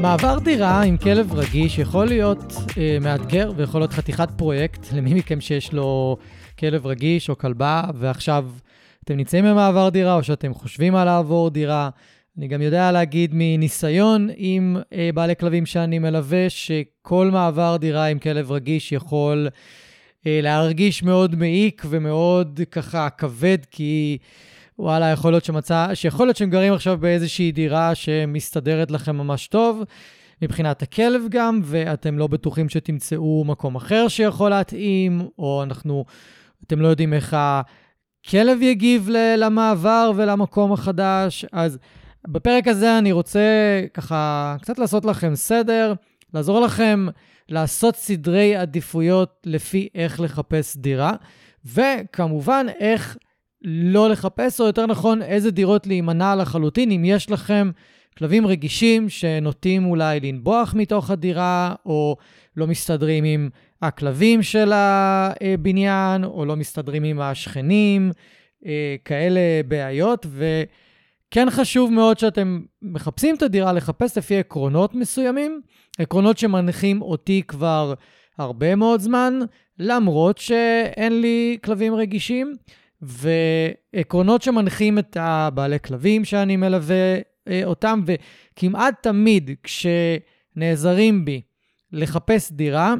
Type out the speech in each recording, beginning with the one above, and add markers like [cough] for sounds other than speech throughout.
מעבר דירה עם כלב רגיש יכול להיות אה, מאתגר ויכול להיות חתיכת פרויקט למי מכם שיש לו כלב רגיש או כלבה, ועכשיו אתם נמצאים במעבר דירה או שאתם חושבים על לעבור דירה. אני גם יודע להגיד מניסיון עם אה, בעלי כלבים שאני מלווה, שכל מעבר דירה עם כלב רגיש יכול אה, להרגיש מאוד מעיק ומאוד ככה כבד, כי... וואלה, יכול להיות שמצא, שיכול להיות שהם גרים עכשיו באיזושהי דירה שמסתדרת לכם ממש טוב, מבחינת הכלב גם, ואתם לא בטוחים שתמצאו מקום אחר שיכול להתאים, או אנחנו, אתם לא יודעים איך הכלב יגיב למעבר ולמקום החדש. אז בפרק הזה אני רוצה ככה קצת לעשות לכם סדר, לעזור לכם לעשות סדרי עדיפויות לפי איך לחפש דירה, וכמובן איך... לא לחפש, או יותר נכון, איזה דירות להימנע לחלוטין, אם יש לכם כלבים רגישים שנוטים אולי לנבוח מתוך הדירה, או לא מסתדרים עם הכלבים של הבניין, או לא מסתדרים עם השכנים, אה, כאלה בעיות. וכן חשוב מאוד שאתם מחפשים את הדירה, לחפש לפי עקרונות מסוימים, עקרונות שמנחים אותי כבר הרבה מאוד זמן, למרות שאין לי כלבים רגישים. ועקרונות שמנחים את הבעלי כלבים שאני מלווה אה, אותם, וכמעט תמיד כשנעזרים בי לחפש דירה,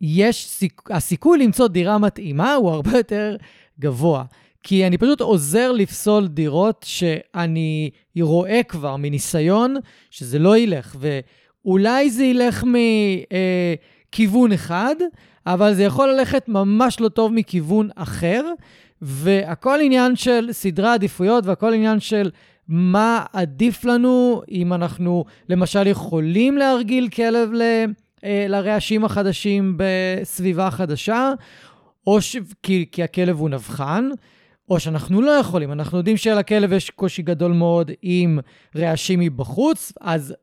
יש סיכ... הסיכוי למצוא דירה מתאימה הוא הרבה יותר גבוה. כי אני פשוט עוזר לפסול דירות שאני רואה כבר מניסיון שזה לא ילך, ואולי זה ילך מכיוון אה, אחד, אבל זה יכול ללכת ממש לא טוב מכיוון אחר, והכל עניין של סדרי עדיפויות והכל עניין של מה עדיף לנו, אם אנחנו למשל יכולים להרגיל כלב ל, אה, לרעשים החדשים בסביבה חדשה, או ש... כי, כי הכלב הוא נבחן, או שאנחנו לא יכולים. אנחנו יודעים שלכלב יש קושי גדול מאוד עם רעשים מבחוץ, אז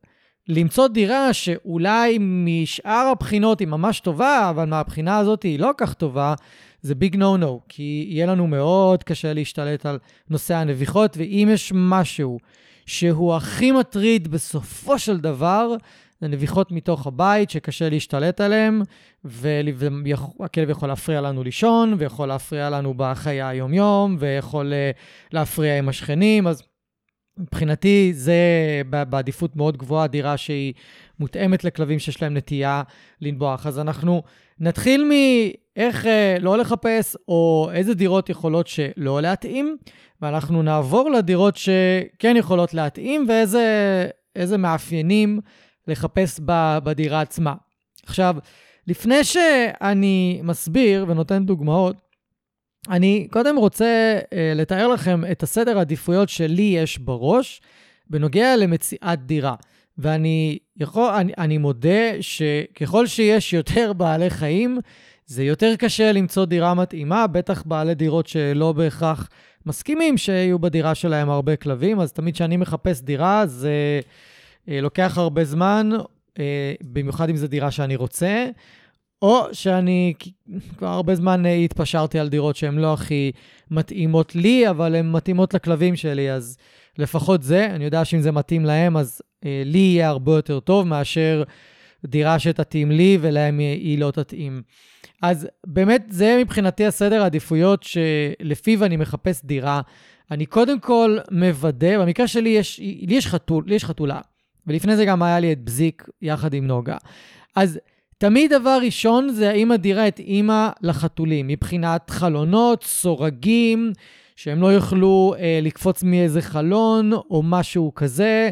למצוא דירה שאולי משאר הבחינות היא ממש טובה, אבל מהבחינה הזאת היא לא כך טובה, זה ביג נו נו, כי יהיה לנו מאוד קשה להשתלט על נושא הנביחות, ואם יש משהו שהוא הכי מטריד בסופו של דבר, זה נביחות מתוך הבית שקשה להשתלט עליהן, והכלב יכול להפריע לנו לישון, ויכול להפריע לנו בחיי היום-יום, ויכול אה, להפריע עם השכנים, אז מבחינתי זה בעדיפות מאוד גבוהה, דירה שהיא מותאמת לכלבים שיש להם נטייה לנבוח. אז אנחנו נתחיל מאיך אה, לא לחפש, או איזה דירות יכולות שלא להתאים, ואנחנו נעבור לדירות שכן יכולות להתאים, ואיזה מאפיינים לחפש בדירה עצמה. עכשיו, לפני שאני מסביר ונותן דוגמאות, אני קודם רוצה אה, לתאר לכם את הסדר העדיפויות שלי יש בראש בנוגע למציאת דירה. ואני יכול, אני, אני מודה שככל שיש יותר בעלי חיים, זה יותר קשה למצוא דירה מתאימה, בטח בעלי דירות שלא בהכרח מסכימים שיהיו בדירה שלהם הרבה כלבים, אז תמיד כשאני מחפש דירה, זה אה, לוקח הרבה זמן, אה, במיוחד אם זו דירה שאני רוצה, או שאני כבר הרבה זמן אה, התפשרתי על דירות שהן לא הכי מתאימות לי, אבל הן מתאימות לכלבים שלי, אז לפחות זה, אני יודע שאם זה מתאים להם, אז לי יהיה הרבה יותר טוב מאשר דירה שתתאים לי ולהם היא לא תתאים. אז באמת, זה מבחינתי הסדר העדיפויות שלפיו אני מחפש דירה. אני קודם כל מוודא, במקרה שלי יש, לי יש, חתול, לי יש חתולה, ולפני זה גם היה לי את בזיק יחד עם נוגה. אז תמיד דבר ראשון זה האם הדירה התאימה לחתולים, מבחינת חלונות, סורגים, שהם לא יוכלו אה, לקפוץ מאיזה חלון או משהו כזה.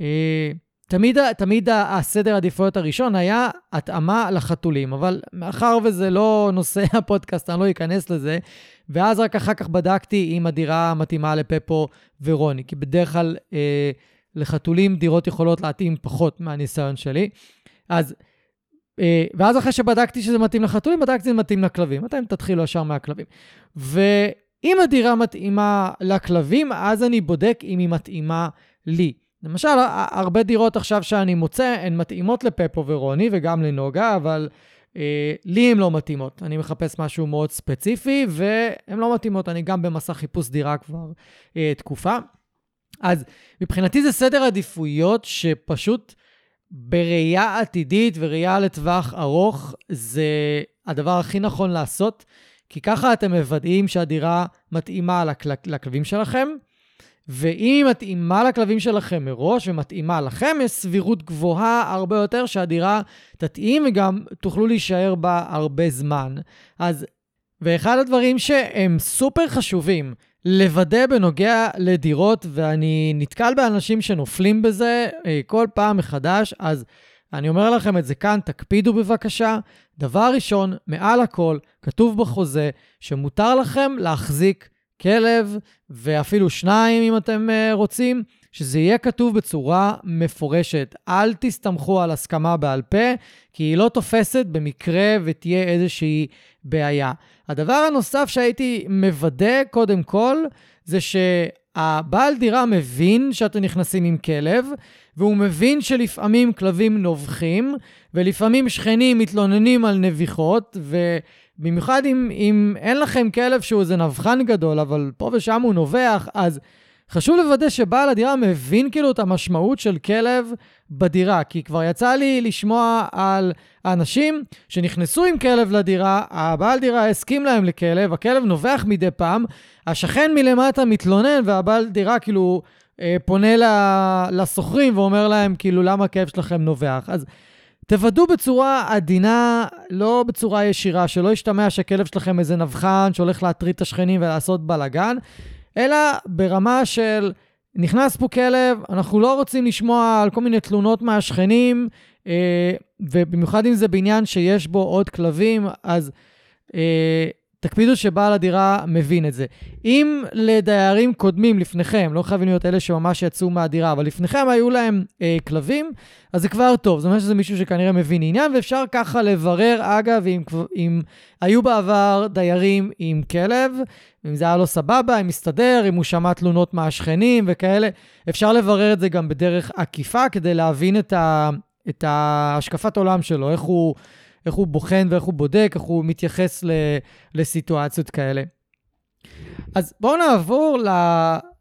אה, תמיד, תמיד הסדר העדיפויות הראשון היה התאמה לחתולים, אבל מאחר וזה לא נושא [laughs] הפודקאסט, אני לא אכנס לזה, ואז רק אחר כך בדקתי אם הדירה מתאימה לפפו ורוני, כי בדרך כלל אה, לחתולים דירות יכולות להתאים פחות מהניסיון שלי. אז, אה, ואז אחרי שבדקתי שזה מתאים לחתולים, בדקתי שזה מתאים לכלבים. אתם תתחילו ישר מהכלבים. ואם הדירה מתאימה לכלבים, אז אני בודק אם היא מתאימה לי. למשל, הרבה דירות עכשיו שאני מוצא, הן מתאימות לפפו ורוני וגם לנוגה, אבל אה, לי הן לא מתאימות. אני מחפש משהו מאוד ספציפי, והן לא מתאימות. אני גם במסע חיפוש דירה כבר אה, תקופה. אז מבחינתי זה סדר עדיפויות שפשוט בראייה עתידית וראייה לטווח ארוך, זה הדבר הכי נכון לעשות, כי ככה אתם מוודאים שהדירה מתאימה לכל... לכלבים שלכם, ואם היא מתאימה לכלבים שלכם מראש ומתאימה לכם, יש סבירות גבוהה הרבה יותר שהדירה תתאים וגם תוכלו להישאר בה הרבה זמן. אז, ואחד הדברים שהם סופר חשובים לוודא בנוגע לדירות, ואני נתקל באנשים שנופלים בזה אה, כל פעם מחדש, אז אני אומר לכם את זה כאן, תקפידו בבקשה. דבר ראשון, מעל הכל, כתוב בחוזה שמותר לכם להחזיק כלב, ואפילו שניים אם אתם uh, רוצים, שזה יהיה כתוב בצורה מפורשת. אל תסתמכו על הסכמה בעל פה, כי היא לא תופסת במקרה ותהיה איזושהי בעיה. הדבר הנוסף שהייתי מוודא קודם כל, זה שהבעל דירה מבין שאתם נכנסים עם כלב, והוא מבין שלפעמים כלבים נובחים, ולפעמים שכנים מתלוננים על נביחות, ו... במיוחד אם, אם אין לכם כלב שהוא איזה נבחן גדול, אבל פה ושם הוא נובח, אז חשוב לוודא שבעל הדירה מבין כאילו את המשמעות של כלב בדירה, כי כבר יצא לי לשמוע על אנשים שנכנסו עם כלב לדירה, הבעל דירה הסכים להם לכלב, הכלב נובח מדי פעם, השכן מלמטה מתלונן והבעל דירה כאילו אה, פונה לסוחרים ואומר להם כאילו למה הכלב שלכם נובח. אז תוודאו בצורה עדינה, לא בצורה ישירה, שלא ישתמע שהכלב שלכם איזה נבחן שהולך להטריד את השכנים ולעשות בלאגן, אלא ברמה של נכנס פה כלב, אנחנו לא רוצים לשמוע על כל מיני תלונות מהשכנים, אה, ובמיוחד אם זה בניין שיש בו עוד כלבים, אז אה, תקפידו שבעל הדירה מבין את זה. אם לדיירים קודמים לפניכם, לא חייבים להיות אלה שממש יצאו מהדירה, אבל לפניכם היו להם אה, כלבים, אז זה כבר טוב. זאת אומרת שזה מישהו שכנראה מבין עניין, ואפשר ככה לברר, אגב, אם, אם היו בעבר דיירים עם כלב, אם זה היה לו סבבה, אם מסתדר, אם הוא שמע תלונות מהשכנים וכאלה, אפשר לברר את זה גם בדרך עקיפה כדי להבין את, ה, את ההשקפת עולם שלו, איך הוא... איך הוא בוחן ואיך הוא בודק, איך הוא מתייחס ל, לסיטואציות כאלה. אז בואו נעבור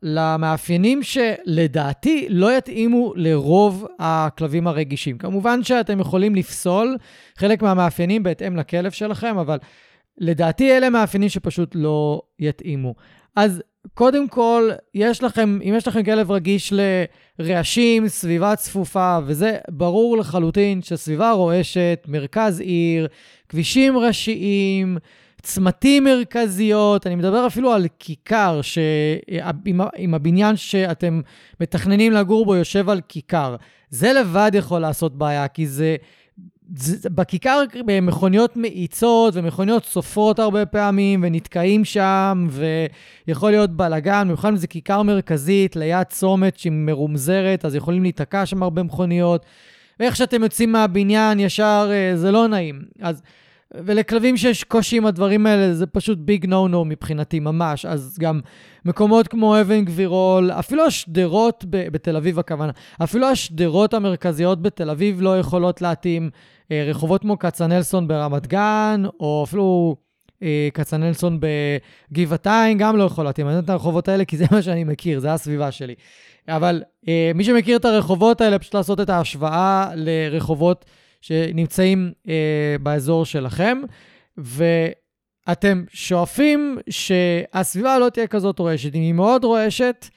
למאפיינים שלדעתי לא יתאימו לרוב הכלבים הרגישים. כמובן שאתם יכולים לפסול חלק מהמאפיינים בהתאם לכלב שלכם, אבל לדעתי אלה מאפיינים שפשוט לא יתאימו. אז קודם כל, יש לכם, אם יש לכם כלב רגיש לרעשים, סביבה צפופה, וזה ברור לחלוטין שסביבה רועשת, מרכז עיר, כבישים ראשיים, צמתים מרכזיות, אני מדבר אפילו על כיכר, שאם הבניין שאתם מתכננים לגור בו יושב על כיכר, זה לבד יכול לעשות בעיה, כי זה... בכיכר מכוניות מאיצות ומכוניות סופרות הרבה פעמים ונתקעים שם ויכול להיות בלאגן, במיוחד אם זה כיכר מרכזית ליד צומת שהיא מרומזרת, אז יכולים להיתקע שם הרבה מכוניות. ואיך שאתם יוצאים מהבניין ישר אה, זה לא נעים. אז, ולכלבים שיש קושי עם הדברים האלה זה פשוט ביג נו נו מבחינתי ממש. אז גם מקומות כמו אבן גבירול, אפילו השדרות בתל אביב הכוונה, אפילו השדרות המרכזיות בתל אביב לא יכולות להתאים. אה, רחובות כמו כצנלסון ברמת גן, או אפילו אה, כצנלסון בגבעתיים, גם לא יכול להתאים. אני נותן את הרחובות האלה כי זה מה שאני מכיר, זה הסביבה שלי. אבל אה, מי שמכיר את הרחובות האלה, פשוט לעשות את ההשוואה לרחובות שנמצאים אה, באזור שלכם, ואתם שואפים שהסביבה לא תהיה כזאת רועשת. אם היא מאוד רועשת,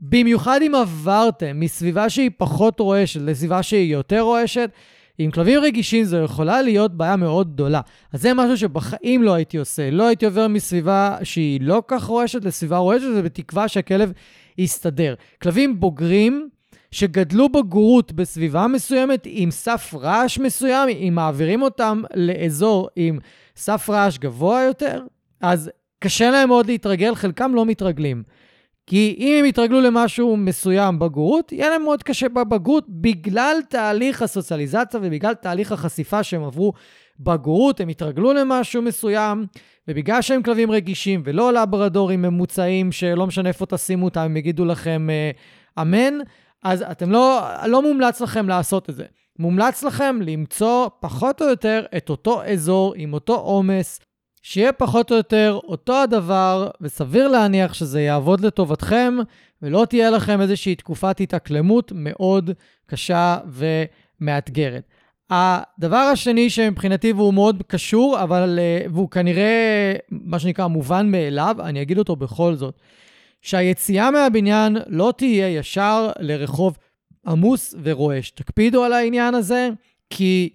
במיוחד אם עברתם מסביבה שהיא פחות רועשת לסביבה שהיא יותר רועשת, עם כלבים רגישים זו יכולה להיות בעיה מאוד גדולה. אז זה משהו שבחיים לא הייתי עושה. לא הייתי עובר מסביבה שהיא לא כך רועשת לסביבה רועשת, ובתקווה שהכלב יסתדר. כלבים בוגרים, שגדלו בגרות בסביבה מסוימת עם סף רעש מסוים, אם מעבירים אותם לאזור עם סף רעש גבוה יותר, אז קשה להם מאוד להתרגל, חלקם לא מתרגלים. כי אם הם יתרגלו למשהו מסוים בגרות, יהיה להם מאוד קשה בבגרות בגלל תהליך הסוציאליזציה ובגלל תהליך החשיפה שהם עברו בגרות, הם יתרגלו למשהו מסוים, ובגלל שהם כלבים רגישים ולא לברדורים ממוצעים, שלא משנה איפה תשימו אותם, הם יגידו לכם אה, אמן, אז אתם לא, לא מומלץ לכם לעשות את זה. מומלץ לכם למצוא פחות או יותר את אותו אזור עם אותו עומס, שיהיה פחות או יותר אותו הדבר, וסביר להניח שזה יעבוד לטובתכם, ולא תהיה לכם איזושהי תקופת התאקלמות מאוד קשה ומאתגרת. הדבר השני שמבחינתי והוא מאוד קשור, אבל uh, והוא כנראה מה שנקרא מובן מאליו, אני אגיד אותו בכל זאת, שהיציאה מהבניין לא תהיה ישר לרחוב עמוס ורועש. תקפידו על העניין הזה, כי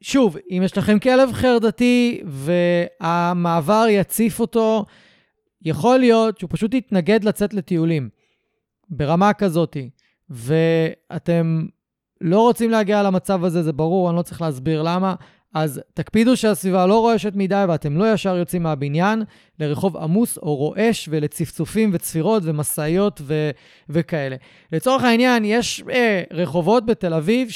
שוב, אם יש לכם כלב חרדתי והמעבר יציף אותו, יכול להיות שהוא פשוט יתנגד לצאת לטיולים ברמה כזאת, ואתם לא רוצים להגיע למצב הזה, זה ברור, אני לא צריך להסביר למה. אז תקפידו שהסביבה לא רועשת מדי ואתם לא ישר יוצאים מהבניין לרחוב עמוס או רועש ולצפצופים וצפירות ומשאיות ו- וכאלה. לצורך העניין, יש אה, רחובות בתל אביב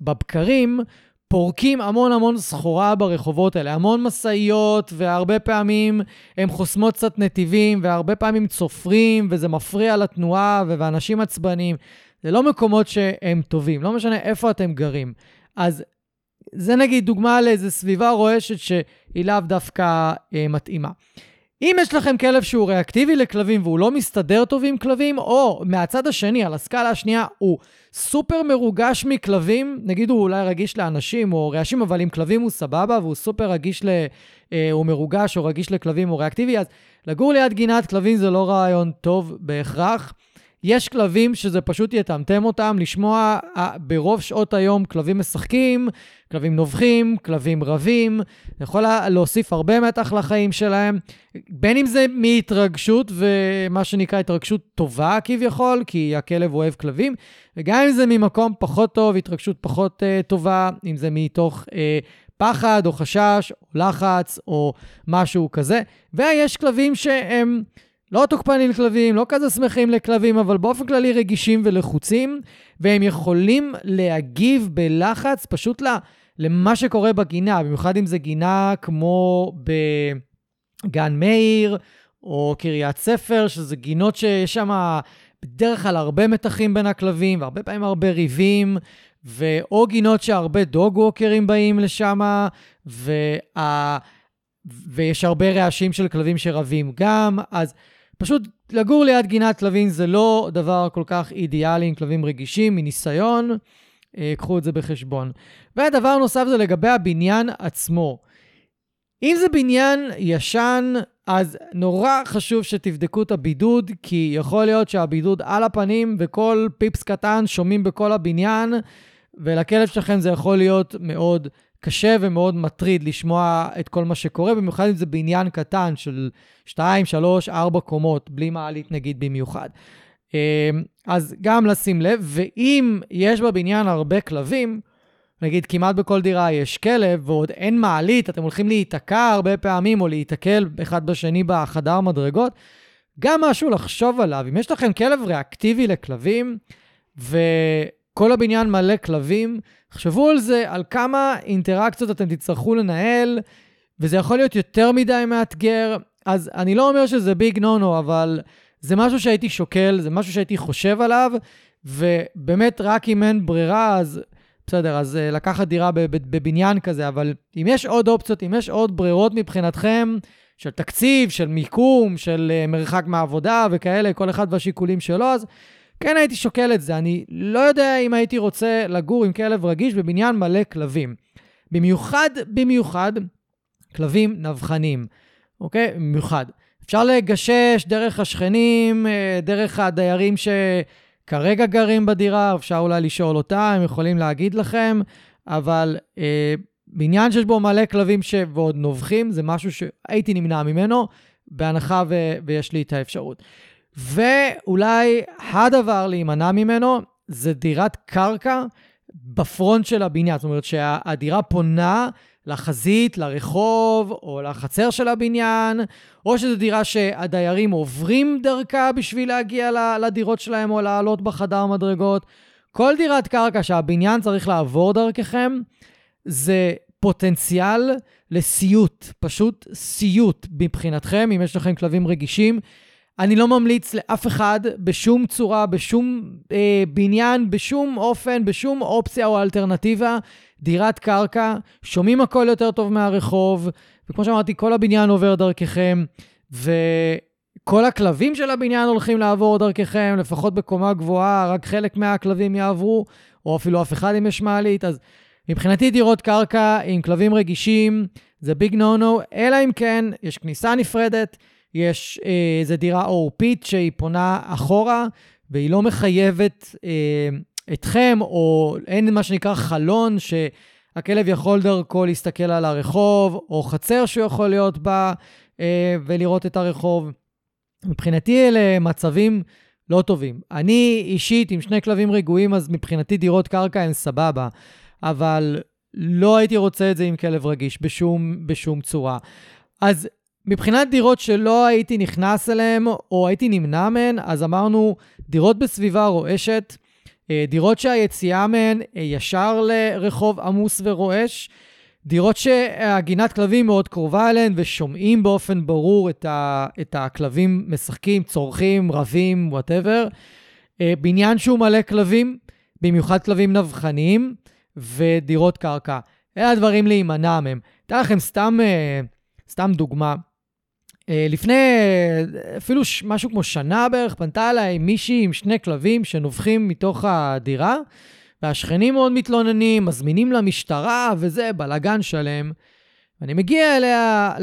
שבבקרים פורקים המון המון סחורה ברחובות האלה, המון משאיות, והרבה פעמים הם חוסמות קצת נתיבים, והרבה פעמים צופרים, וזה מפריע לתנועה, ואנשים עצבניים. זה לא מקומות שהם טובים, לא משנה איפה אתם גרים. אז זה נגיד דוגמה לאיזו סביבה רועשת שהיא לאו דווקא אה, מתאימה. אם יש לכם כלב שהוא ריאקטיבי לכלבים והוא לא מסתדר טוב עם כלבים, או מהצד השני, על הסקאלה השנייה, הוא סופר מרוגש מכלבים, נגיד הוא אולי רגיש לאנשים או רעשים, אבל עם כלבים הוא סבבה, והוא סופר רגיש ל... אה, הוא מרוגש או רגיש לכלבים או ריאקטיבי, אז לגור ליד גינת כלבים זה לא רעיון טוב בהכרח. יש כלבים שזה פשוט יטמטם אותם, לשמוע ברוב שעות היום כלבים משחקים, כלבים נובחים, כלבים רבים, זה יכול להוסיף הרבה מתח לחיים שלהם, בין אם זה מהתרגשות ומה שנקרא התרגשות טובה כביכול, כי הכלב אוהב כלבים, וגם אם זה ממקום פחות טוב, התרגשות פחות uh, טובה, אם זה מתוך... Uh, פחד או חשש או לחץ או משהו כזה. ויש כלבים שהם לא תוקפנים לכלבים, לא כזה שמחים לכלבים, אבל באופן כללי רגישים ולחוצים, והם יכולים להגיב בלחץ פשוט למה שקורה בגינה, במיוחד אם זה גינה כמו בגן מאיר או קריית ספר, שזה גינות שיש שם בדרך כלל הרבה מתחים בין הכלבים, והרבה פעמים הרבה ריבים, ואו גינות שהרבה דוג ווקרים באים לשם, וה... ויש הרבה רעשים של כלבים שרבים גם, אז... פשוט לגור ליד גינת כלבים זה לא דבר כל כך אידיאלי עם כלבים רגישים, מניסיון, אה, קחו את זה בחשבון. והדבר נוסף זה לגבי הבניין עצמו. אם זה בניין ישן, אז נורא חשוב שתבדקו את הבידוד, כי יכול להיות שהבידוד על הפנים וכל פיפס קטן שומעים בכל הבניין, ולכלב שלכם זה יכול להיות מאוד קשה ומאוד מטריד לשמוע את כל מה שקורה, במיוחד אם זה בעניין קטן של 2, 3, 4 קומות, בלי מעלית נגיד במיוחד. אמ, אז גם לשים לב, ואם יש בבניין הרבה כלבים, נגיד כמעט בכל דירה יש כלב ועוד אין מעלית, אתם הולכים להיתקע הרבה פעמים או להיתקל אחד בשני בחדר מדרגות, גם משהו לחשוב עליו. אם יש לכם כלב ריאקטיבי לכלבים, וכל הבניין מלא כלבים, תחשבו על זה, על כמה אינטראקציות אתם תצטרכו לנהל, וזה יכול להיות יותר מדי מאתגר. אז אני לא אומר שזה ביג נו נו, אבל זה משהו שהייתי שוקל, זה משהו שהייתי חושב עליו, ובאמת, רק אם אין ברירה, אז בסדר, אז uh, לקחת דירה בבניין כזה, אבל אם יש עוד אופציות, אם יש עוד ברירות מבחינתכם, של תקציב, של מיקום, של uh, מרחק מהעבודה וכאלה, כל אחד והשיקולים שלו, אז כן הייתי שוקל את זה. אני לא יודע אם הייתי רוצה לגור עם כלב רגיש בבניין מלא כלבים. במיוחד, במיוחד, כלבים נבחנים, אוקיי? במיוחד. אפשר לגשש דרך השכנים, אה, דרך הדיירים ש... כרגע גרים בדירה, אפשר אולי לשאול אותה, הם יכולים להגיד לכם, אבל אה, בניין שיש בו מלא כלבים ש... ועוד נובחים, זה משהו שהייתי נמנע ממנו, בהנחה ו... ויש לי את האפשרות. ואולי הדבר להימנע ממנו זה דירת קרקע בפרונט של הבניין. זאת אומרת שהדירה פונה לחזית, לרחוב, או לחצר של הבניין, או שזו דירה שהדיירים עוברים דרכה בשביל להגיע לדירות שלהם או לעלות בחדר מדרגות. כל דירת קרקע שהבניין צריך לעבור דרככם, זה פוטנציאל לסיוט, פשוט סיוט מבחינתכם, אם יש לכם כלבים רגישים. אני לא ממליץ לאף אחד בשום צורה, בשום אה, בניין, בשום אופן, בשום אופציה או אלטרנטיבה, דירת קרקע, שומעים הכל יותר טוב מהרחוב, וכמו שאמרתי, כל הבניין עובר דרככם, וכל הכלבים של הבניין הולכים לעבור דרככם, לפחות בקומה גבוהה, רק חלק מהכלבים יעברו, או אפילו אף אחד אם יש מעלית, אז מבחינתי דירות קרקע עם כלבים רגישים זה ביג נו נו, אלא אם כן יש כניסה נפרדת, יש אה, דירה עורפית שהיא פונה אחורה, והיא לא מחייבת אה, אתכם, או אין מה שנקרא חלון שהכלב יכול דרכו להסתכל על הרחוב, או חצר שהוא יכול להיות בה אה, ולראות את הרחוב. מבחינתי אלה מצבים לא טובים. אני אישית עם שני כלבים רגועים, אז מבחינתי דירות קרקע הן סבבה. אבל לא הייתי רוצה את זה עם כלב רגיש בשום, בשום צורה. אז מבחינת דירות שלא הייתי נכנס אליהן או הייתי נמנע מהן, אז אמרנו דירות בסביבה רועשת, אה, דירות שהיציאה מהן אה, ישר לרחוב עמוס ורועש, דירות שהגינת כלבים מאוד קרובה אליהן ושומעים באופן ברור את, ה, את הכלבים משחקים, צורכים, רבים, וואטאבר. אה, בניין שהוא מלא כלבים, במיוחד כלבים נבחניים. ודירות קרקע. אלה הדברים להימנע מהם. אתן לכם סתם, סתם דוגמה. אה, לפני אפילו משהו כמו שנה בערך, פנתה אליי מישהי עם שני כלבים שנובחים מתוך הדירה, והשכנים מאוד מתלוננים, מזמינים למשטרה וזה, בלאגן שלם. אני מגיע אליה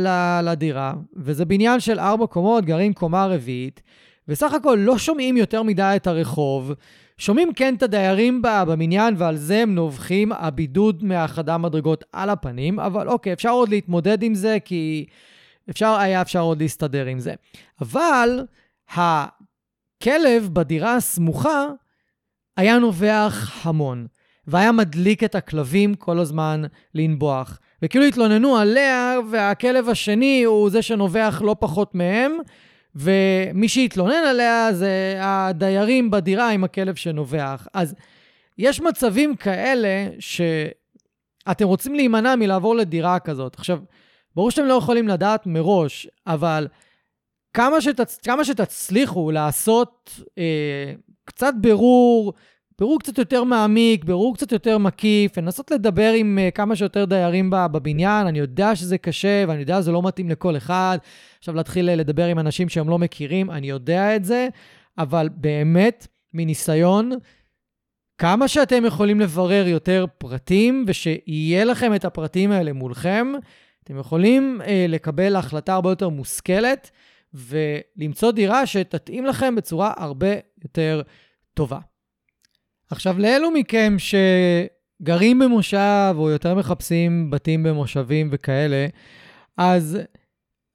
לדירה, וזה בניין של ארבע קומות, גרים קומה רביעית, וסך הכל לא שומעים יותר מדי את הרחוב, שומעים כן את הדיירים במניין, ועל זה הם נובחים הבידוד מהחדר מדרגות על הפנים, אבל אוקיי, אפשר עוד להתמודד עם זה, כי אפשר, היה אפשר עוד להסתדר עם זה. אבל הכלב בדירה הסמוכה היה נובח המון, והיה מדליק את הכלבים כל הזמן לנבוח. וכאילו התלוננו עליה, והכלב השני הוא זה שנובח לא פחות מהם, ומי שהתלונן עליה זה הדיירים בדירה עם הכלב שנובח. אז יש מצבים כאלה שאתם רוצים להימנע מלעבור לדירה כזאת. עכשיו, ברור שאתם לא יכולים לדעת מראש, אבל כמה, שתצ... כמה שתצליחו לעשות אה, קצת בירור, בירור קצת יותר מעמיק, בירור קצת יותר מקיף, לנסות לדבר עם uh, כמה שיותר דיירים בבניין. אני יודע שזה קשה ואני יודע שזה לא מתאים לכל אחד. עכשיו להתחיל uh, לדבר עם אנשים שהם לא מכירים, אני יודע את זה, אבל באמת, מניסיון, כמה שאתם יכולים לברר יותר פרטים ושיהיה לכם את הפרטים האלה מולכם, אתם יכולים uh, לקבל החלטה הרבה יותר מושכלת ולמצוא דירה שתתאים לכם בצורה הרבה יותר טובה. עכשיו, לאלו מכם שגרים במושב, או יותר מחפשים בתים במושבים וכאלה, אז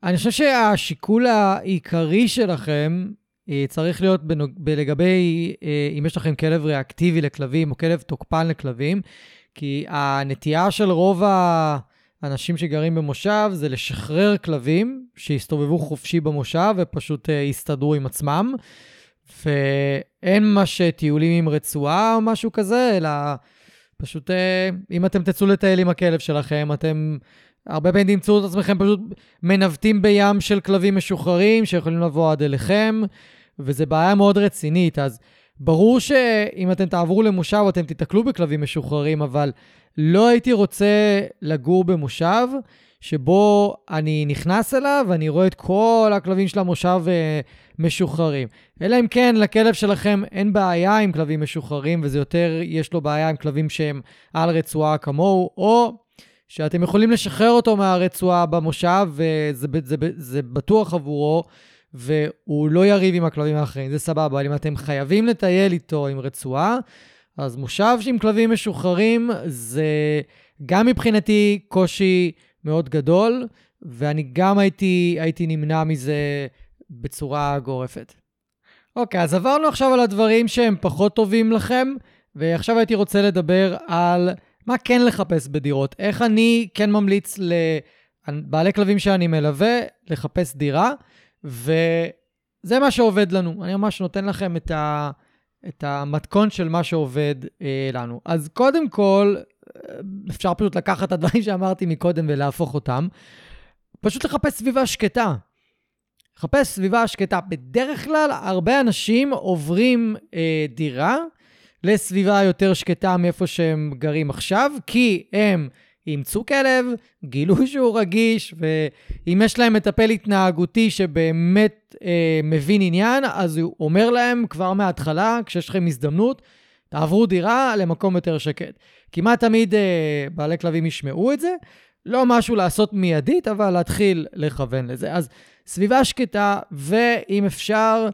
אני חושב שהשיקול העיקרי שלכם אה, צריך להיות בנוג... לגבי אה, אם יש לכם כלב ריאקטיבי לכלבים או כלב תוקפן לכלבים, כי הנטייה של רוב האנשים שגרים במושב זה לשחרר כלבים שיסתובבו חופשי במושב ופשוט אה, יסתדרו עם עצמם. ואין ממש טיולים עם רצועה או משהו כזה, אלא פשוט אה, אם אתם תצאו לטייל עם הכלב שלכם, אתם הרבה פעמים תמצאו את עצמכם פשוט מנווטים בים של כלבים משוחררים שיכולים לבוא עד אליכם, וזו בעיה מאוד רצינית. אז ברור שאם אתם תעברו למושב, אתם תיתקלו בכלבים משוחררים, אבל לא הייתי רוצה לגור במושב. שבו אני נכנס אליו ואני רואה את כל הכלבים של המושב אה, משוחררים. אלא אם כן לכלב שלכם אין בעיה עם כלבים משוחררים, וזה יותר, יש לו בעיה עם כלבים שהם על רצועה כמוהו, או שאתם יכולים לשחרר אותו מהרצועה במושב, וזה זה, זה, זה בטוח עבורו, והוא לא יריב עם הכלבים האחרים, זה סבבה, אבל אם אתם חייבים לטייל איתו עם רצועה, אז מושב עם כלבים משוחררים זה גם מבחינתי קושי מאוד גדול, ואני גם הייתי, הייתי נמנע מזה בצורה גורפת. אוקיי, אז עברנו עכשיו על הדברים שהם פחות טובים לכם, ועכשיו הייתי רוצה לדבר על מה כן לחפש בדירות. איך אני כן ממליץ לבעלי כלבים שאני מלווה לחפש דירה, וזה מה שעובד לנו. אני ממש נותן לכם את, ה, את המתכון של מה שעובד אה, לנו. אז קודם כל, אה, אפשר פשוט לקחת את הדברים [laughs] שאמרתי מקודם ולהפוך אותם. פשוט לחפש סביבה שקטה. לחפש סביבה שקטה. בדרך כלל, הרבה אנשים עוברים אה, דירה לסביבה יותר שקטה מאיפה שהם גרים עכשיו, כי הם אימצו כלב, גילו [laughs] שהוא רגיש, ואם יש להם מטפל התנהגותי שבאמת אה, מבין עניין, אז הוא אומר להם כבר מההתחלה, כשיש לכם הזדמנות, תעברו דירה למקום יותר שקט. כמעט תמיד אה, בעלי כלבים ישמעו את זה. לא משהו לעשות מיידית, אבל להתחיל לכוון לזה. אז סביבה שקטה, ואם אפשר,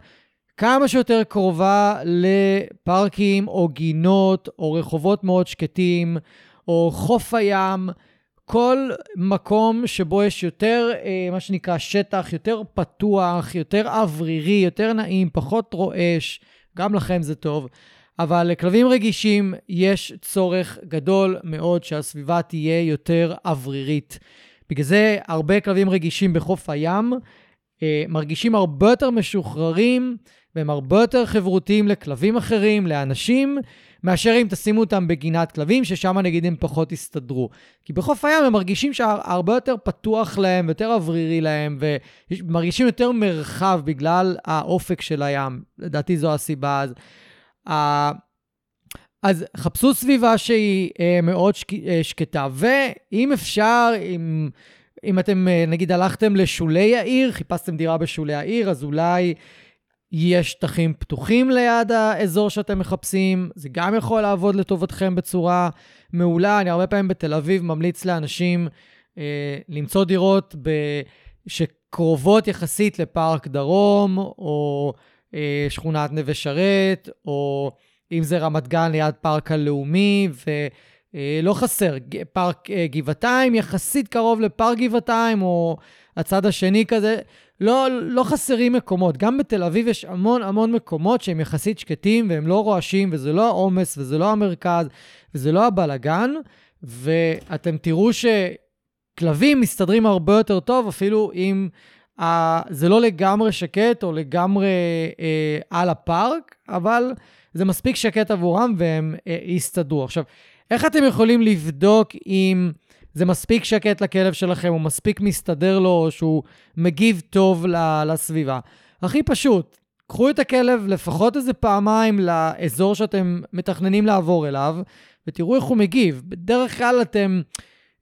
כמה שיותר קרובה לפארקים או גינות או רחובות מאוד שקטים או חוף הים, כל מקום שבו יש יותר, אה, מה שנקרא, שטח, יותר פתוח, יותר אוורירי, יותר נעים, פחות רועש, גם לכם זה טוב. אבל לכלבים רגישים יש צורך גדול מאוד שהסביבה תהיה יותר אוורירית. בגלל זה הרבה כלבים רגישים בחוף הים אה, מרגישים הרבה יותר משוחררים והם הרבה יותר חברותיים לכלבים אחרים, לאנשים, מאשר אם תשימו אותם בגינת כלבים, ששם נגיד הם פחות יסתדרו. כי בחוף הים הם מרגישים שהרבה יותר פתוח להם, יותר אוורירי להם, ומרגישים יותר מרחב בגלל האופק של הים. לדעתי זו הסיבה. אז אז חפשו סביבה שהיא אה, מאוד שק, אה, שקטה, ואם אפשר, אם, אם אתם אה, נגיד הלכתם לשולי העיר, חיפשתם דירה בשולי העיר, אז אולי יש שטחים פתוחים ליד האזור שאתם מחפשים, זה גם יכול לעבוד לטובתכם בצורה מעולה. אני הרבה פעמים בתל אביב ממליץ לאנשים אה, למצוא דירות ב... שקרובות יחסית לפארק דרום, או אה, שכונת נווה שרת, או אם זה רמת גן ליד פארק הלאומי, ולא אה, חסר, פארק אה, גבעתיים יחסית קרוב לפארק גבעתיים, או הצד השני כזה, לא, לא חסרים מקומות. גם בתל אביב יש המון המון מקומות שהם יחסית שקטים, והם לא רועשים, וזה לא העומס, וזה לא המרכז, וזה לא הבלגן, ואתם תראו שכלבים מסתדרים הרבה יותר טוב, אפילו אם... Uh, זה לא לגמרי שקט או לגמרי uh, על הפארק, אבל זה מספיק שקט עבורם והם uh, יסתדרו. עכשיו, איך אתם יכולים לבדוק אם זה מספיק שקט לכלב שלכם, הוא מספיק מסתדר לו, שהוא מגיב טוב לסביבה? הכי פשוט, קחו את הכלב לפחות איזה פעמיים לאזור שאתם מתכננים לעבור אליו, ותראו איך הוא מגיב. בדרך כלל אתם...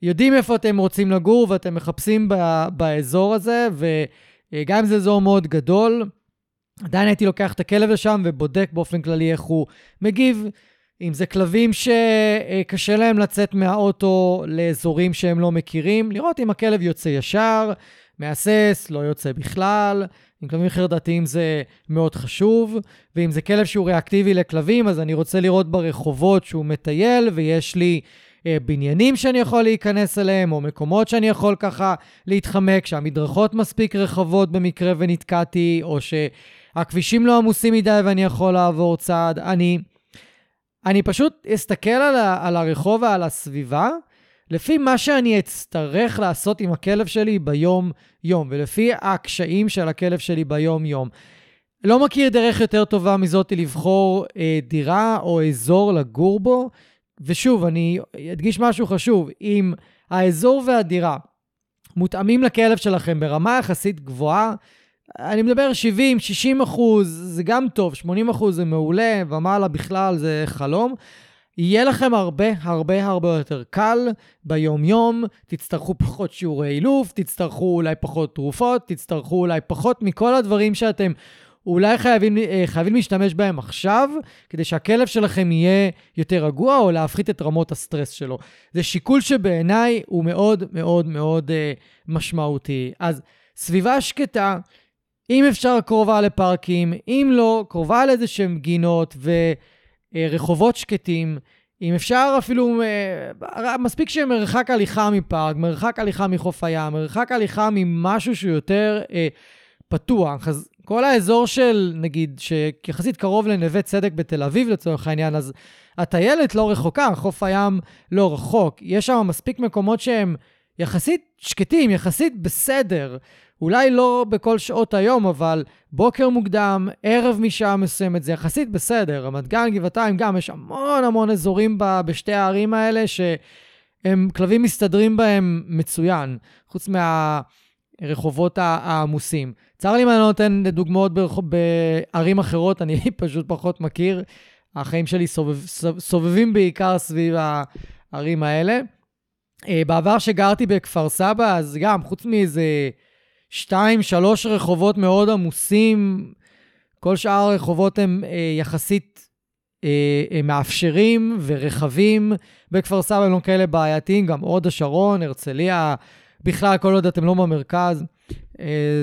יודעים איפה אתם רוצים לגור ואתם מחפשים ב- באזור הזה, וגם אם זה אזור מאוד גדול, עדיין הייתי לוקח את הכלב לשם ובודק באופן כללי איך הוא מגיב. אם זה כלבים שקשה להם לצאת מהאוטו לאזורים שהם לא מכירים, לראות אם הכלב יוצא ישר, מהסס, לא יוצא בכלל. עם כלבים חרדתיים זה מאוד חשוב, ואם זה כלב שהוא ריאקטיבי לכלבים, אז אני רוצה לראות ברחובות שהוא מטייל ויש לי אה, בניינים שאני יכול להיכנס אליהם, או מקומות שאני יכול ככה להתחמק, שהמדרכות מספיק רחבות במקרה ונתקעתי, או שהכבישים לא עמוסים מדי ואני יכול לעבור צעד. אני, אני פשוט אסתכל על, ה, על הרחוב ועל הסביבה, לפי מה שאני אצטרך לעשות עם הכלב שלי ביום-יום, ולפי הקשיים של הכלב שלי ביום-יום. לא מכיר דרך יותר טובה מזאת לבחור אה, דירה או אזור לגור בו, ושוב, אני אדגיש משהו חשוב, אם האזור והדירה מותאמים לכלב שלכם ברמה יחסית גבוהה, אני מדבר 70, 60 אחוז, זה גם טוב, 80 אחוז זה מעולה, ומעלה בכלל זה חלום. יהיה לכם הרבה הרבה הרבה יותר קל ביום-יום, תצטרכו פחות שיעורי אילוף, תצטרכו אולי פחות תרופות, תצטרכו אולי פחות מכל הדברים שאתם אולי חייבים, אה, חייבים להשתמש בהם עכשיו, כדי שהכלב שלכם יהיה יותר רגוע, או להפחית את רמות הסטרס שלו. זה שיקול שבעיניי הוא מאוד מאוד מאוד uh, משמעותי. אז סביבה שקטה, אם אפשר קרובה לפארקים, אם לא, קרובה לאיזה שהם גינות ורחובות שקטים. אם אפשר אפילו, אה, מספיק שמרחק הליכה מפארק, מרחק הליכה מחוף הים, מרחק הליכה ממשהו שהוא יותר אה, פתוח. אז כל האזור של, נגיד, שיחסית קרוב לנווה צדק בתל אביב לצורך העניין, אז הטיילת לא רחוקה, חוף הים לא רחוק. יש שם מספיק מקומות שהם יחסית שקטים, יחסית בסדר. אולי לא בכל שעות היום, אבל בוקר מוקדם, ערב משעה מסוימת, זה יחסית בסדר. רמת גן, גבעתיים, גם יש המון המון אזורים ב, בשתי הערים האלה, שהם, כלבים מסתדרים בהם מצוין, חוץ מהרחובות העמוסים. צר לי אם אני לא נותן דוגמאות ברחוב, בערים אחרות, אני [laughs] פשוט פחות מכיר. החיים שלי סובב, סובבים בעיקר סביב הערים האלה. אה, בעבר שגרתי בכפר סבא, אז גם, חוץ מאיזה שתיים, שלוש רחובות מאוד עמוסים, כל שאר הרחובות הם אה, יחסית אה, הם מאפשרים ורחבים. בכפר סבא הם לא כאלה בעייתיים, גם הוד השרון, הרצליה, בכלל, כל עוד אתם לא במרכז, אה,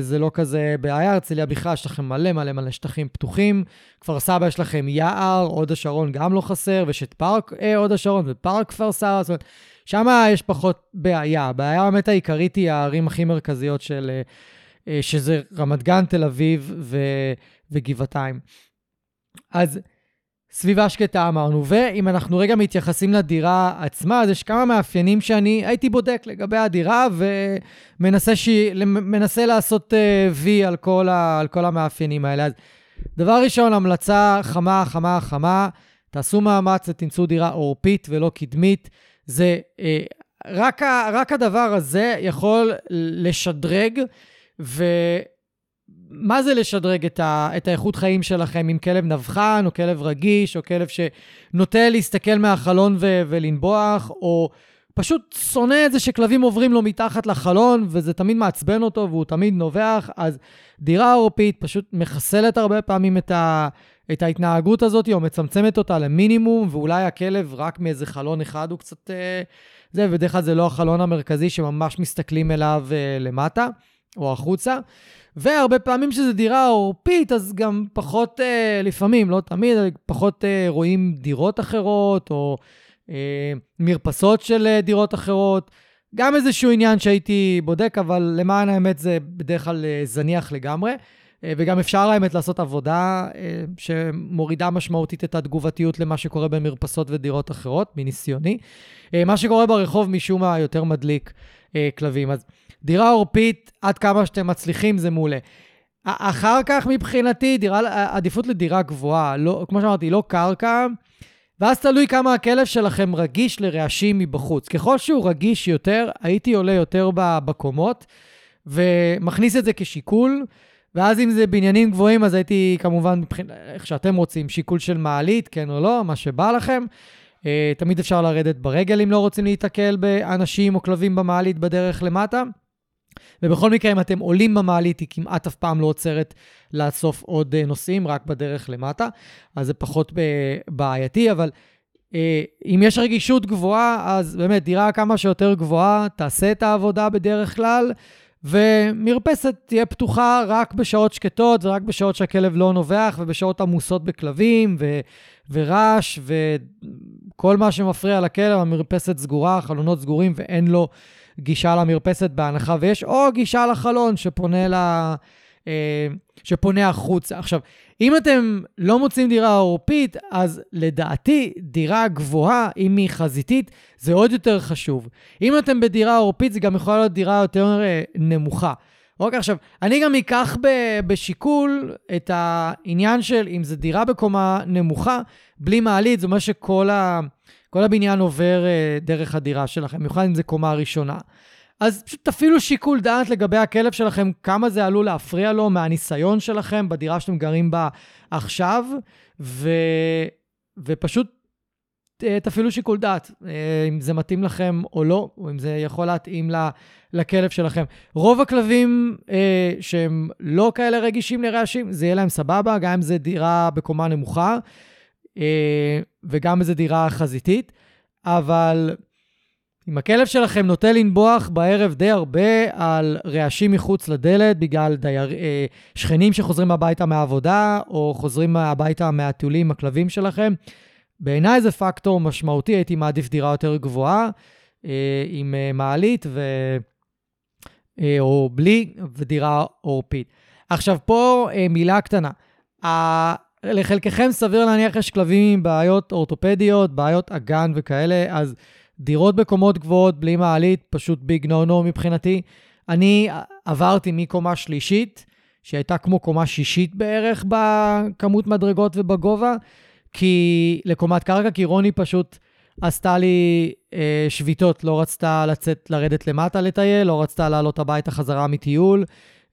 זה לא כזה בעיה. הרצליה בכלל, יש לכם מלא מלא מלא שטחים פתוחים. כפר סבא יש לכם יער, הוד השרון גם לא חסר, ויש את פארק אה, הוד השרון ופארק כפר סבא, זאת אומרת, שם יש פחות בעיה. הבעיה באמת העיקרית היא הערים הכי מרכזיות של... אה, אה, שזה רמת גן, תל אביב ו... וגבעתיים. אז סביבה שקטה אמרנו, ואם אנחנו רגע מתייחסים לדירה עצמה, אז יש כמה מאפיינים שאני הייתי בודק לגבי הדירה ומנסה ש... מנסה לעשות uh, וי על כל, ה... על כל המאפיינים האלה. אז דבר ראשון, המלצה חמה, חמה, חמה, תעשו מאמץ ותמצאו דירה עורפית ולא קדמית. זה, אה, רק, ה, רק הדבר הזה יכול לשדרג, ומה זה לשדרג את, ה, את האיכות חיים שלכם עם כלב נבחן, או כלב רגיש, או כלב שנוטה להסתכל מהחלון ו, ולנבוח, או פשוט שונא את זה שכלבים עוברים לו מתחת לחלון, וזה תמיד מעצבן אותו והוא תמיד נובח, אז דירה עורפית פשוט מחסלת הרבה פעמים את, ה, את ההתנהגות הזאת, או מצמצמת אותה למינימום, ואולי הכלב רק מאיזה חלון אחד הוא קצת... אה, זה, ובדרך כלל זה לא החלון המרכזי שממש מסתכלים אליו אה, למטה, או החוצה. והרבה פעמים שזה דירה עורפית, אז גם פחות, אה, לפעמים, לא תמיד, פחות אה, רואים דירות אחרות, או אה, מרפסות של אה, דירות אחרות. גם איזשהו עניין שהייתי בודק, אבל למען האמת זה בדרך כלל אה, זניח לגמרי. אה, וגם אפשר האמת לעשות עבודה אה, שמורידה משמעותית את התגובתיות למה שקורה במרפסות ודירות אחרות, מניסיוני. אה, מה שקורה ברחוב משום מה יותר מדליק כלבים. אז דירה עורפית, עד כמה שאתם מצליחים, זה מעולה. אחר כך מבחינתי, דירה, עדיפות לדירה גבוהה, לא, כמו שאמרתי, לא קרקע, ואז תלוי כמה הכלב שלכם רגיש לרעשים מבחוץ. ככל שהוא רגיש יותר, הייתי עולה יותר בקומות, ומכניס את זה כשיקול. ואז אם זה בניינים גבוהים, אז הייתי כמובן, מבחינת, איך שאתם רוצים, שיקול של מעלית, כן או לא, מה שבא לכם. Uh, תמיד אפשר לרדת ברגל אם לא רוצים להיתקל באנשים או כלבים במעלית בדרך למטה. ובכל מקרה, אם אתם עולים במעלית, היא כמעט אף פעם לא עוצרת לאסוף עוד uh, נוסעים, רק בדרך למטה. אז זה פחות בעייתי, אבל uh, אם יש רגישות גבוהה, אז באמת, דירה כמה שיותר גבוהה, תעשה את העבודה בדרך כלל. ומרפסת תהיה פתוחה רק בשעות שקטות ורק בשעות שהכלב לא נובח ובשעות עמוסות בכלבים ו- ורעש וכל מה שמפריע לכלב, המרפסת סגורה, חלונות סגורים ואין לו גישה למרפסת בהנחה ויש או גישה לחלון שפונה ל... אה, שפונה החוצה. עכשיו, אם אתם לא מוצאים דירה עורפית, אז לדעתי דירה גבוהה, אם היא חזיתית, זה עוד יותר חשוב. אם אתם בדירה עורפית, זה גם יכול להיות דירה יותר אה, נמוכה. אוקיי, עכשיו, אני גם אקח ב- בשיקול את העניין של אם זו דירה בקומה נמוכה, בלי מעלית, זה אומר שכל ה- הבניין עובר אה, דרך הדירה שלכם, במיוחד אם זו קומה ראשונה. אז פשוט תפעילו שיקול דעת לגבי הכלב שלכם, כמה זה עלול להפריע לו מהניסיון שלכם בדירה שאתם גרים בה עכשיו, ו... ופשוט אה, תפעילו שיקול דעת, אה, אם זה מתאים לכם או לא, או אם זה יכול להתאים לכלב שלכם. רוב הכלבים אה, שהם לא כאלה רגישים לרעשים, זה יהיה להם סבבה, גם אם זה דירה בקומה נמוכה, וגם אם זה דירה חזיתית, אבל... אם הכלב שלכם נוטה לנבוח בערב די הרבה על רעשים מחוץ לדלת בגלל דייר, אה, שכנים שחוזרים הביתה מהעבודה, או חוזרים הביתה מהטיולים הכלבים שלכם, בעיניי זה פקטור משמעותי, הייתי מעדיף דירה יותר גבוהה, אה, עם אה, מעלית ו... אה, או בלי, ודירה עורפית. עכשיו, פה אה, מילה קטנה. לחלקכם סביר להניח יש כלבים עם בעיות אורתופדיות, בעיות אגן וכאלה, אז דירות בקומות גבוהות בלי מעלית, פשוט ביג נו נו מבחינתי. אני עברתי מקומה שלישית, שהייתה כמו קומה שישית בערך בכמות מדרגות ובגובה, כי לקומת קרקע, כי רוני פשוט עשתה לי אה, שביתות, לא רצתה לצאת, לרדת למטה לטייל, לא רצתה לעלות הביתה חזרה מטיול.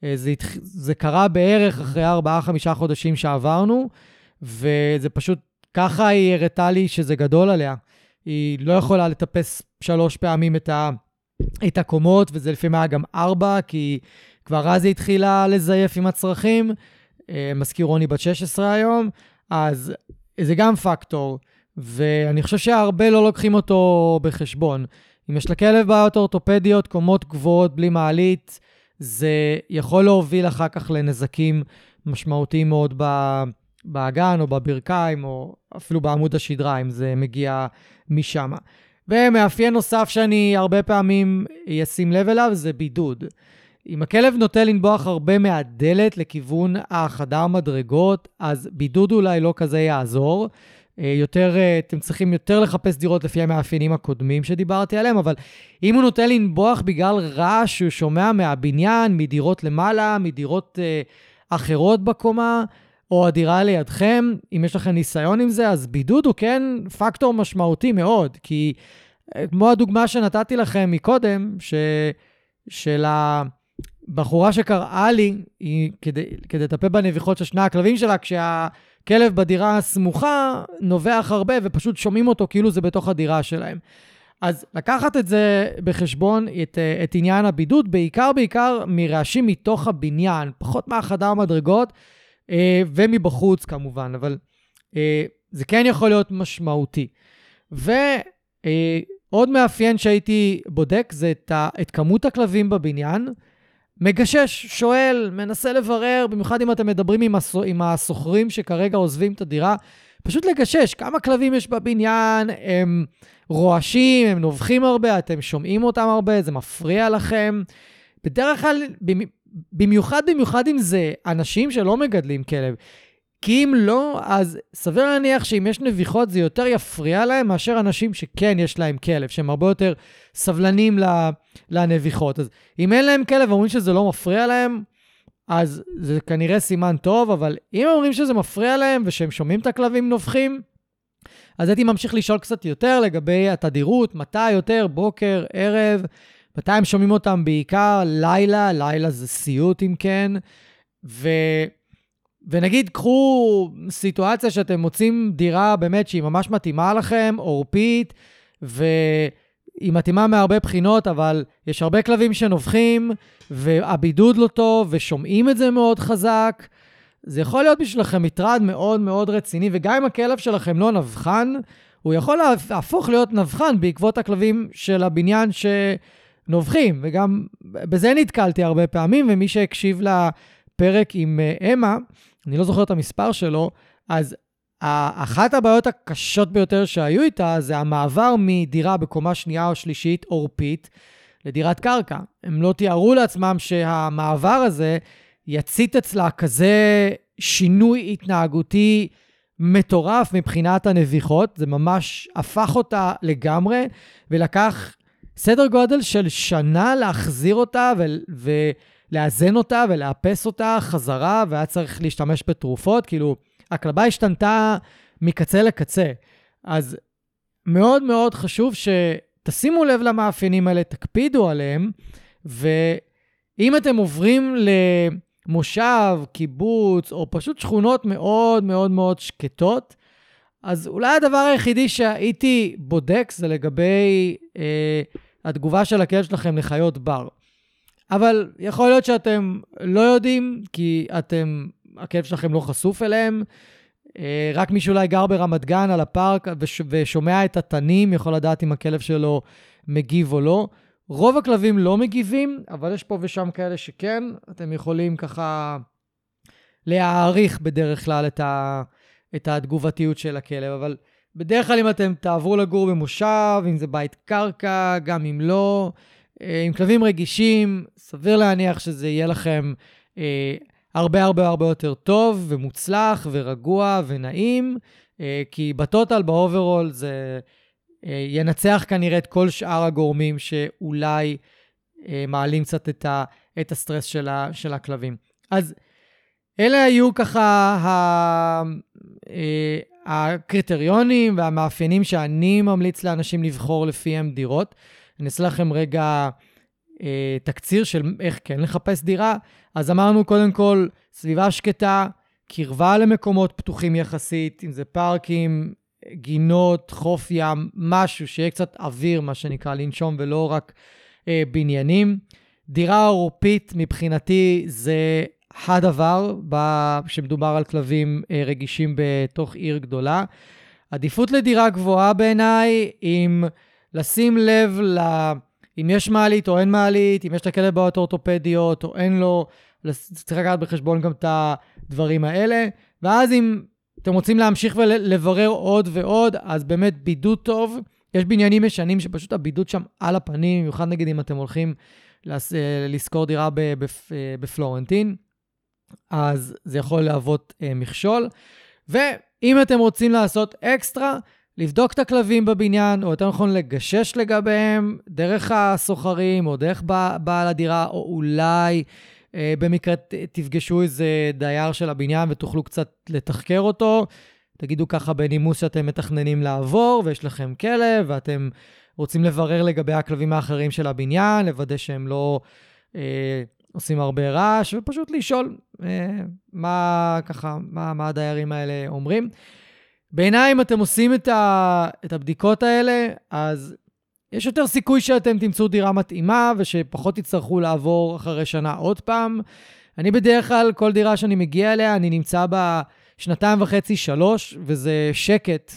אה, זה, זה קרה בערך אחרי 4-5 חודשים שעברנו, וזה פשוט, ככה היא הראתה לי שזה גדול עליה. היא לא יכולה לטפס שלוש פעמים את, ה, את הקומות, וזה לפעמים היה גם ארבע, כי כבר אז היא התחילה לזייף עם הצרכים. אה, מזכיר רוני בת 16 היום, אז זה גם פקטור, ואני חושב שהרבה לא לוקחים אותו בחשבון. אם יש לכלב בעיות אורתופדיות, קומות גבוהות בלי מעלית, זה יכול להוביל אחר כך לנזקים משמעותיים מאוד באגן או בברכיים, או אפילו בעמוד השדרה, אם זה מגיע משם. ומאפיין נוסף שאני הרבה פעמים אשים לב אליו זה בידוד. אם הכלב נוטה לנבוח הרבה מהדלת לכיוון החדר מדרגות, אז בידוד אולי לא כזה יעזור. אה, יותר, אה, אתם צריכים יותר לחפש דירות לפי המאפיינים הקודמים שדיברתי עליהם, אבל אם הוא נוטה לנבוח בגלל רעש שהוא שומע מהבניין, מדירות למעלה, מדירות אה, אחרות בקומה, או הדירה לידכם, אם יש לכם ניסיון עם זה, אז בידוד הוא כן פקטור משמעותי מאוד, כי כמו הדוגמה שנתתי לכם מקודם, ש... של הבחורה שקראה לי, היא, כדי, כדי לטפל בנביחות של שני הכלבים שלה, כשהכלב בדירה הסמוכה נובח הרבה ופשוט שומעים אותו כאילו זה בתוך הדירה שלהם. אז לקחת את זה בחשבון, את, את עניין הבידוד, בעיקר בעיקר מרעשים מתוך הבניין, פחות מהחדר מדרגות, אה, ומבחוץ כמובן, אבל אה, זה כן יכול להיות משמעותי. ועוד מאפיין שהייתי בודק זה את, ה, את כמות הכלבים בבניין. מגשש, שואל, מנסה לברר, במיוחד אם אתם מדברים עם, הסו, עם הסוחרים שכרגע עוזבים את הדירה, פשוט לגשש, כמה כלבים יש בבניין, הם רועשים, הם נובחים הרבה, אתם שומעים אותם הרבה, זה מפריע לכם. בדרך כלל, במיוחד במיוחד אם זה אנשים שלא מגדלים כלב. כי אם לא, אז סביר להניח שאם יש נביחות זה יותר יפריע להם מאשר אנשים שכן יש להם כלב, שהם הרבה יותר סבלנים לנביחות. אז אם אין להם כלב ואומרים שזה לא מפריע להם, אז זה כנראה סימן טוב, אבל אם אומרים שזה מפריע להם ושהם שומעים את הכלבים נובחים, אז הייתי ממשיך לשאול קצת יותר לגבי התדירות, מתי יותר, בוקר, ערב, מתי הם שומעים אותם בעיקר? לילה, לילה זה סיוט אם כן. ו... ונגיד, קחו סיטואציה שאתם מוצאים דירה באמת שהיא ממש מתאימה לכם, עורפית, והיא מתאימה מהרבה בחינות, אבל יש הרבה כלבים שנובחים, והבידוד לא טוב, ושומעים את זה מאוד חזק. זה יכול להיות בשבילכם מטרד מאוד מאוד רציני, וגם אם הכלב שלכם לא נבחן, הוא יכול להפוך להיות נבחן בעקבות הכלבים של הבניין ש... נובחים, וגם בזה נתקלתי הרבה פעמים, ומי שהקשיב לפרק עם אה, אמה, אני לא זוכר את המספר שלו, אז אחת הבעיות הקשות ביותר שהיו איתה זה המעבר מדירה בקומה שנייה או שלישית עורפית לדירת קרקע. הם לא תיארו לעצמם שהמעבר הזה יצית אצלה כזה שינוי התנהגותי מטורף מבחינת הנביחות, זה ממש הפך אותה לגמרי, ולקח סדר גודל של שנה להחזיר אותה ו- ולאזן אותה ולאפס אותה חזרה, והיה צריך להשתמש בתרופות. כאילו, הכלבה השתנתה מקצה לקצה. אז מאוד מאוד חשוב שתשימו לב למאפיינים האלה, תקפידו עליהם, ואם אתם עוברים למושב, קיבוץ, או פשוט שכונות מאוד מאוד מאוד שקטות, אז אולי הדבר היחידי שהייתי בודק זה לגבי אה, התגובה של הכלב שלכם לחיות בר. אבל יכול להיות שאתם לא יודעים, כי אתם, הכלב שלכם לא חשוף אליהם. אה, רק מי שאולי גר ברמת גן על הפארק וש, ושומע את התנים יכול לדעת אם הכלב שלו מגיב או לא. רוב הכלבים לא מגיבים, אבל יש פה ושם כאלה שכן. אתם יכולים ככה להעריך בדרך כלל את, ה, את התגובתיות של הכלב, אבל בדרך כלל אם אתם תעברו לגור במושב, אם זה בית קרקע, גם אם לא, אה, עם כלבים רגישים, סביר להניח שזה יהיה לכם אה, הרבה הרבה הרבה יותר טוב ומוצלח ורגוע ונעים, אה, כי ב total, ב overall, זה אה, ינצח כנראה את כל שאר הגורמים שאולי אה, מעלים קצת את, ה, את הסטרס של, ה, של הכלבים. אז אלה היו ככה ה, הקריטריונים והמאפיינים שאני ממליץ לאנשים לבחור לפיהם דירות. אני אעשה לכם רגע אה, תקציר של איך כן לחפש דירה. אז אמרנו קודם כל, סביבה שקטה, קרבה למקומות פתוחים יחסית, אם זה פארקים, גינות, חוף ים, משהו שיהיה קצת אוויר, מה שנקרא, לנשום, ולא רק אה, בניינים. דירה עורפית, מבחינתי, זה הדבר שמדובר על כלבים אה, רגישים בתוך עיר גדולה. עדיפות לדירה גבוהה בעיניי, אם לשים לב ל... אם יש מעלית או אין מעלית, אם יש את הכלב בעיות אורתופדיות או אין לו, צריך לקחת בחשבון גם את הדברים האלה. ואז אם אתם רוצים להמשיך ולברר עוד ועוד, אז באמת בידוד טוב. יש בניינים ישנים שפשוט הבידוד שם על הפנים, במיוחד נגיד אם אתם הולכים לשכור דירה בפלורנטין, אז זה יכול להוות אה, מכשול. ואם אתם רוצים לעשות אקסטרה, לבדוק את הכלבים בבניין, או יותר נכון לגשש לגביהם דרך הסוחרים, או דרך בעל הדירה, או אולי אה, במקרה תפגשו איזה דייר של הבניין ותוכלו קצת לתחקר אותו. תגידו ככה בנימוס שאתם מתכננים לעבור, ויש לכם כלב, ואתם רוצים לברר לגבי הכלבים האחרים של הבניין, לוודא שהם לא אה, עושים הרבה רעש, ופשוט לשאול אה, מה, ככה, מה, מה הדיירים האלה אומרים. בעיניי, אם אתם עושים את, ה, את הבדיקות האלה, אז יש יותר סיכוי שאתם תמצאו דירה מתאימה ושפחות תצטרכו לעבור אחרי שנה עוד פעם. אני בדרך כלל, כל דירה שאני מגיע אליה, אני נמצא בה שנתיים וחצי, שלוש, וזה שקט,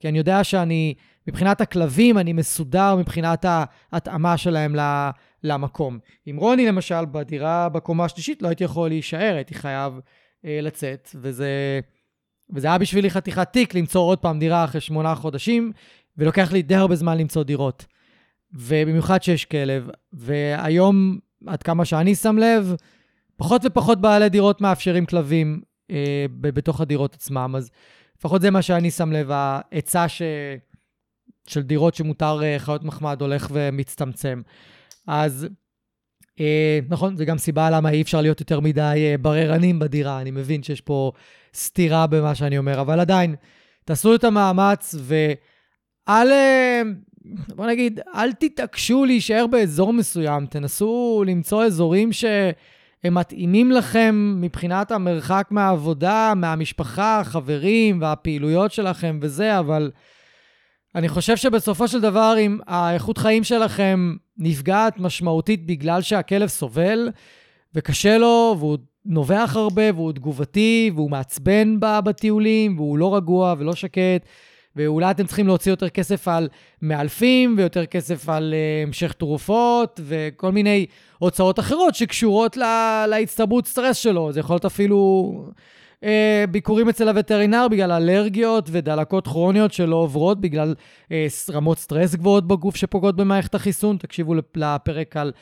כי אני יודע שאני, מבחינת הכלבים, אני מסודר מבחינת ההתאמה שלהם למקום. עם רוני, למשל, בדירה בקומה השלישית, לא הייתי יכול להישאר, הייתי חייב אה, לצאת, וזה... וזה היה בשבילי חתיכת תיק למצוא עוד פעם דירה אחרי שמונה חודשים, ולוקח לי די הרבה זמן למצוא דירות. ובמיוחד שיש כלב. והיום, עד כמה שאני שם לב, פחות ופחות בעלי דירות מאפשרים כלבים אה, בתוך הדירות עצמם. אז לפחות זה מה שאני שם לב, ההיצע ש... של דירות שמותר אה, חיות מחמד הולך ומצטמצם. אז נכון, זו גם סיבה למה אי אפשר להיות יותר מדי אה, בררנים בדירה. אני מבין שיש פה סתירה במה שאני אומר, אבל עדיין, תעשו את המאמץ ואל, אה, בוא נגיד, אל תתעקשו להישאר באזור מסוים. תנסו למצוא אזורים שהם מתאימים לכם מבחינת המרחק מהעבודה, מהמשפחה, החברים והפעילויות שלכם וזה, אבל אני חושב שבסופו של דבר, אם האיכות חיים שלכם נפגעת משמעותית בגלל שהכלב סובל וקשה לו, והוא נובח הרבה, והוא תגובתי, והוא מעצבן בטיולים, והוא לא רגוע ולא שקט, ואולי אתם צריכים להוציא יותר כסף על מאלפים, ויותר כסף על uh, המשך תרופות, וכל מיני הוצאות אחרות שקשורות לה, להצטברות סטרס שלו. זה יכול להיות אפילו אה, ביקורים אצל הווטרינר בגלל אלרגיות ודלקות כרוניות שלא עוברות בגלל אה, רמות סטרס גבוהות בגוף שפוגעות במערכת החיסון. תקשיבו לפרק על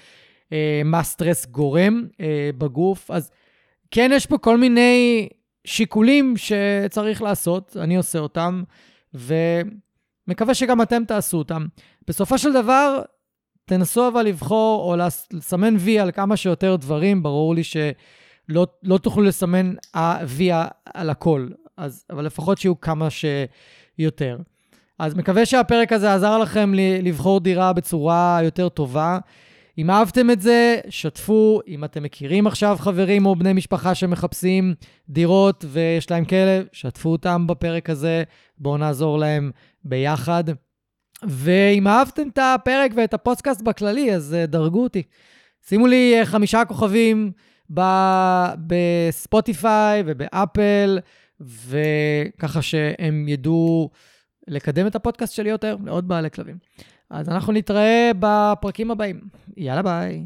אה, מה סטרס גורם אה, בגוף. אז כן, יש פה כל מיני שיקולים שצריך לעשות, אני עושה אותם, ומקווה שגם אתם תעשו אותם. בסופו של דבר, תנסו אבל לבחור או לסמן וי על כמה שיותר דברים, ברור לי שלא לא תוכלו לסמן וי על הכל, אז, אבל לפחות שיהיו כמה שיותר. אז מקווה שהפרק הזה עזר לכם לבחור דירה בצורה יותר טובה. אם אהבתם את זה, שתפו. אם אתם מכירים עכשיו חברים או בני משפחה שמחפשים דירות ויש להם כלב, שתפו אותם בפרק הזה. בואו נעזור להם ביחד. ואם אהבתם את הפרק ואת הפודקאסט בכללי, אז אה, דרגו אותי. שימו לי אה, חמישה כוכבים בספוטיפיי ובאפל, וככה שהם ידעו לקדם את הפודקאסט שלי יותר לעוד בעלי כלבים. אז אנחנו נתראה בפרקים הבאים. יאללה ביי.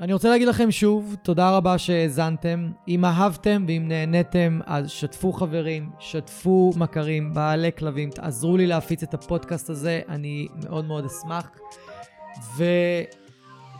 אני רוצה להגיד לכם שוב, תודה רבה שהאזנתם. אם אהבתם ואם נהניתם, אז שתפו חברים, שתפו מכרים, בעלי כלבים, תעזרו לי להפיץ את הפודקאסט הזה, אני מאוד מאוד אשמח.